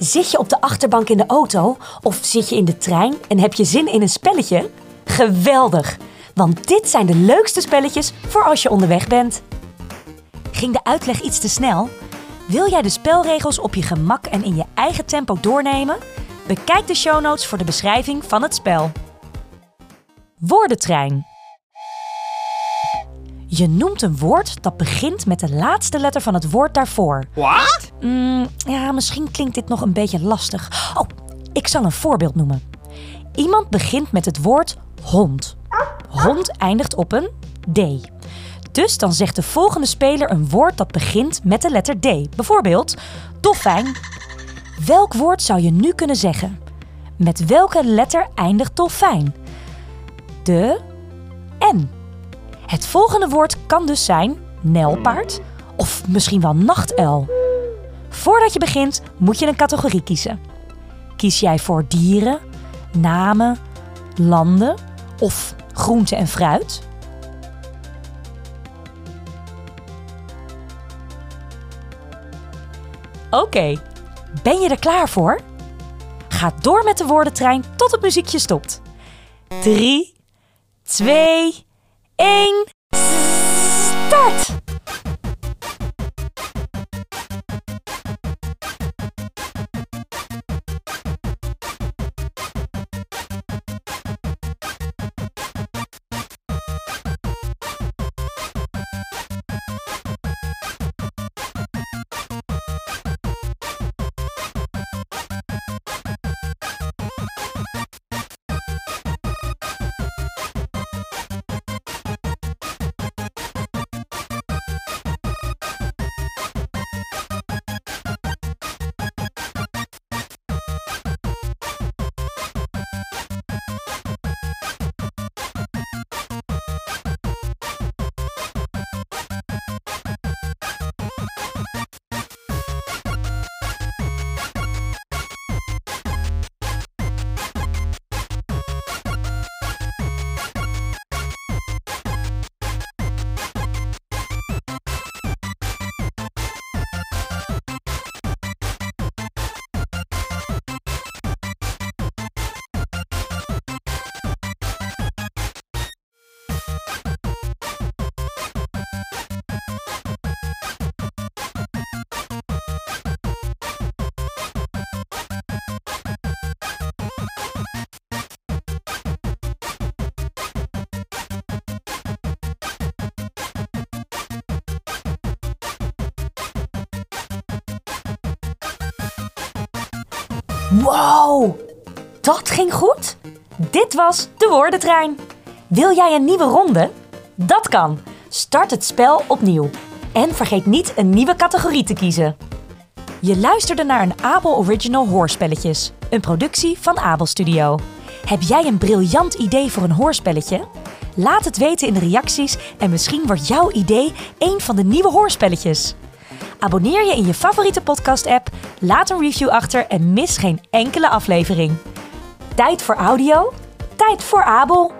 Zit je op de achterbank in de auto of zit je in de trein en heb je zin in een spelletje? Geweldig! Want dit zijn de leukste spelletjes voor als je onderweg bent. Ging de uitleg iets te snel? Wil jij de spelregels op je gemak en in je eigen tempo doornemen? Bekijk de show notes voor de beschrijving van het spel. Woordentrein. Je noemt een woord dat begint met de laatste letter van het woord daarvoor. Wat? Mm, ja, misschien klinkt dit nog een beetje lastig. Oh, ik zal een voorbeeld noemen. Iemand begint met het woord hond. Hond eindigt op een D. Dus dan zegt de volgende speler een woord dat begint met de letter D. Bijvoorbeeld dolfijn. Welk woord zou je nu kunnen zeggen? Met welke letter eindigt dolfijn? De. Het volgende woord kan dus zijn nelpaard of misschien wel nachtuil. Voordat je begint moet je een categorie kiezen. Kies jij voor dieren, namen, landen of groente en fruit? Oké, ben je er klaar voor? Ga door met de woordentrein tot het muziekje stopt. 3, 2, 1, start! Wow, dat ging goed. Dit was de woordentrein. Wil jij een nieuwe ronde? Dat kan. Start het spel opnieuw. En vergeet niet een nieuwe categorie te kiezen. Je luisterde naar een Abel Original Hoorspelletjes, een productie van Abel Studio. Heb jij een briljant idee voor een hoorspelletje? Laat het weten in de reacties en misschien wordt jouw idee een van de nieuwe hoorspelletjes. Abonneer je in je favoriete podcast-app, laat een review achter en mis geen enkele aflevering. Tijd voor audio, tijd voor Abel.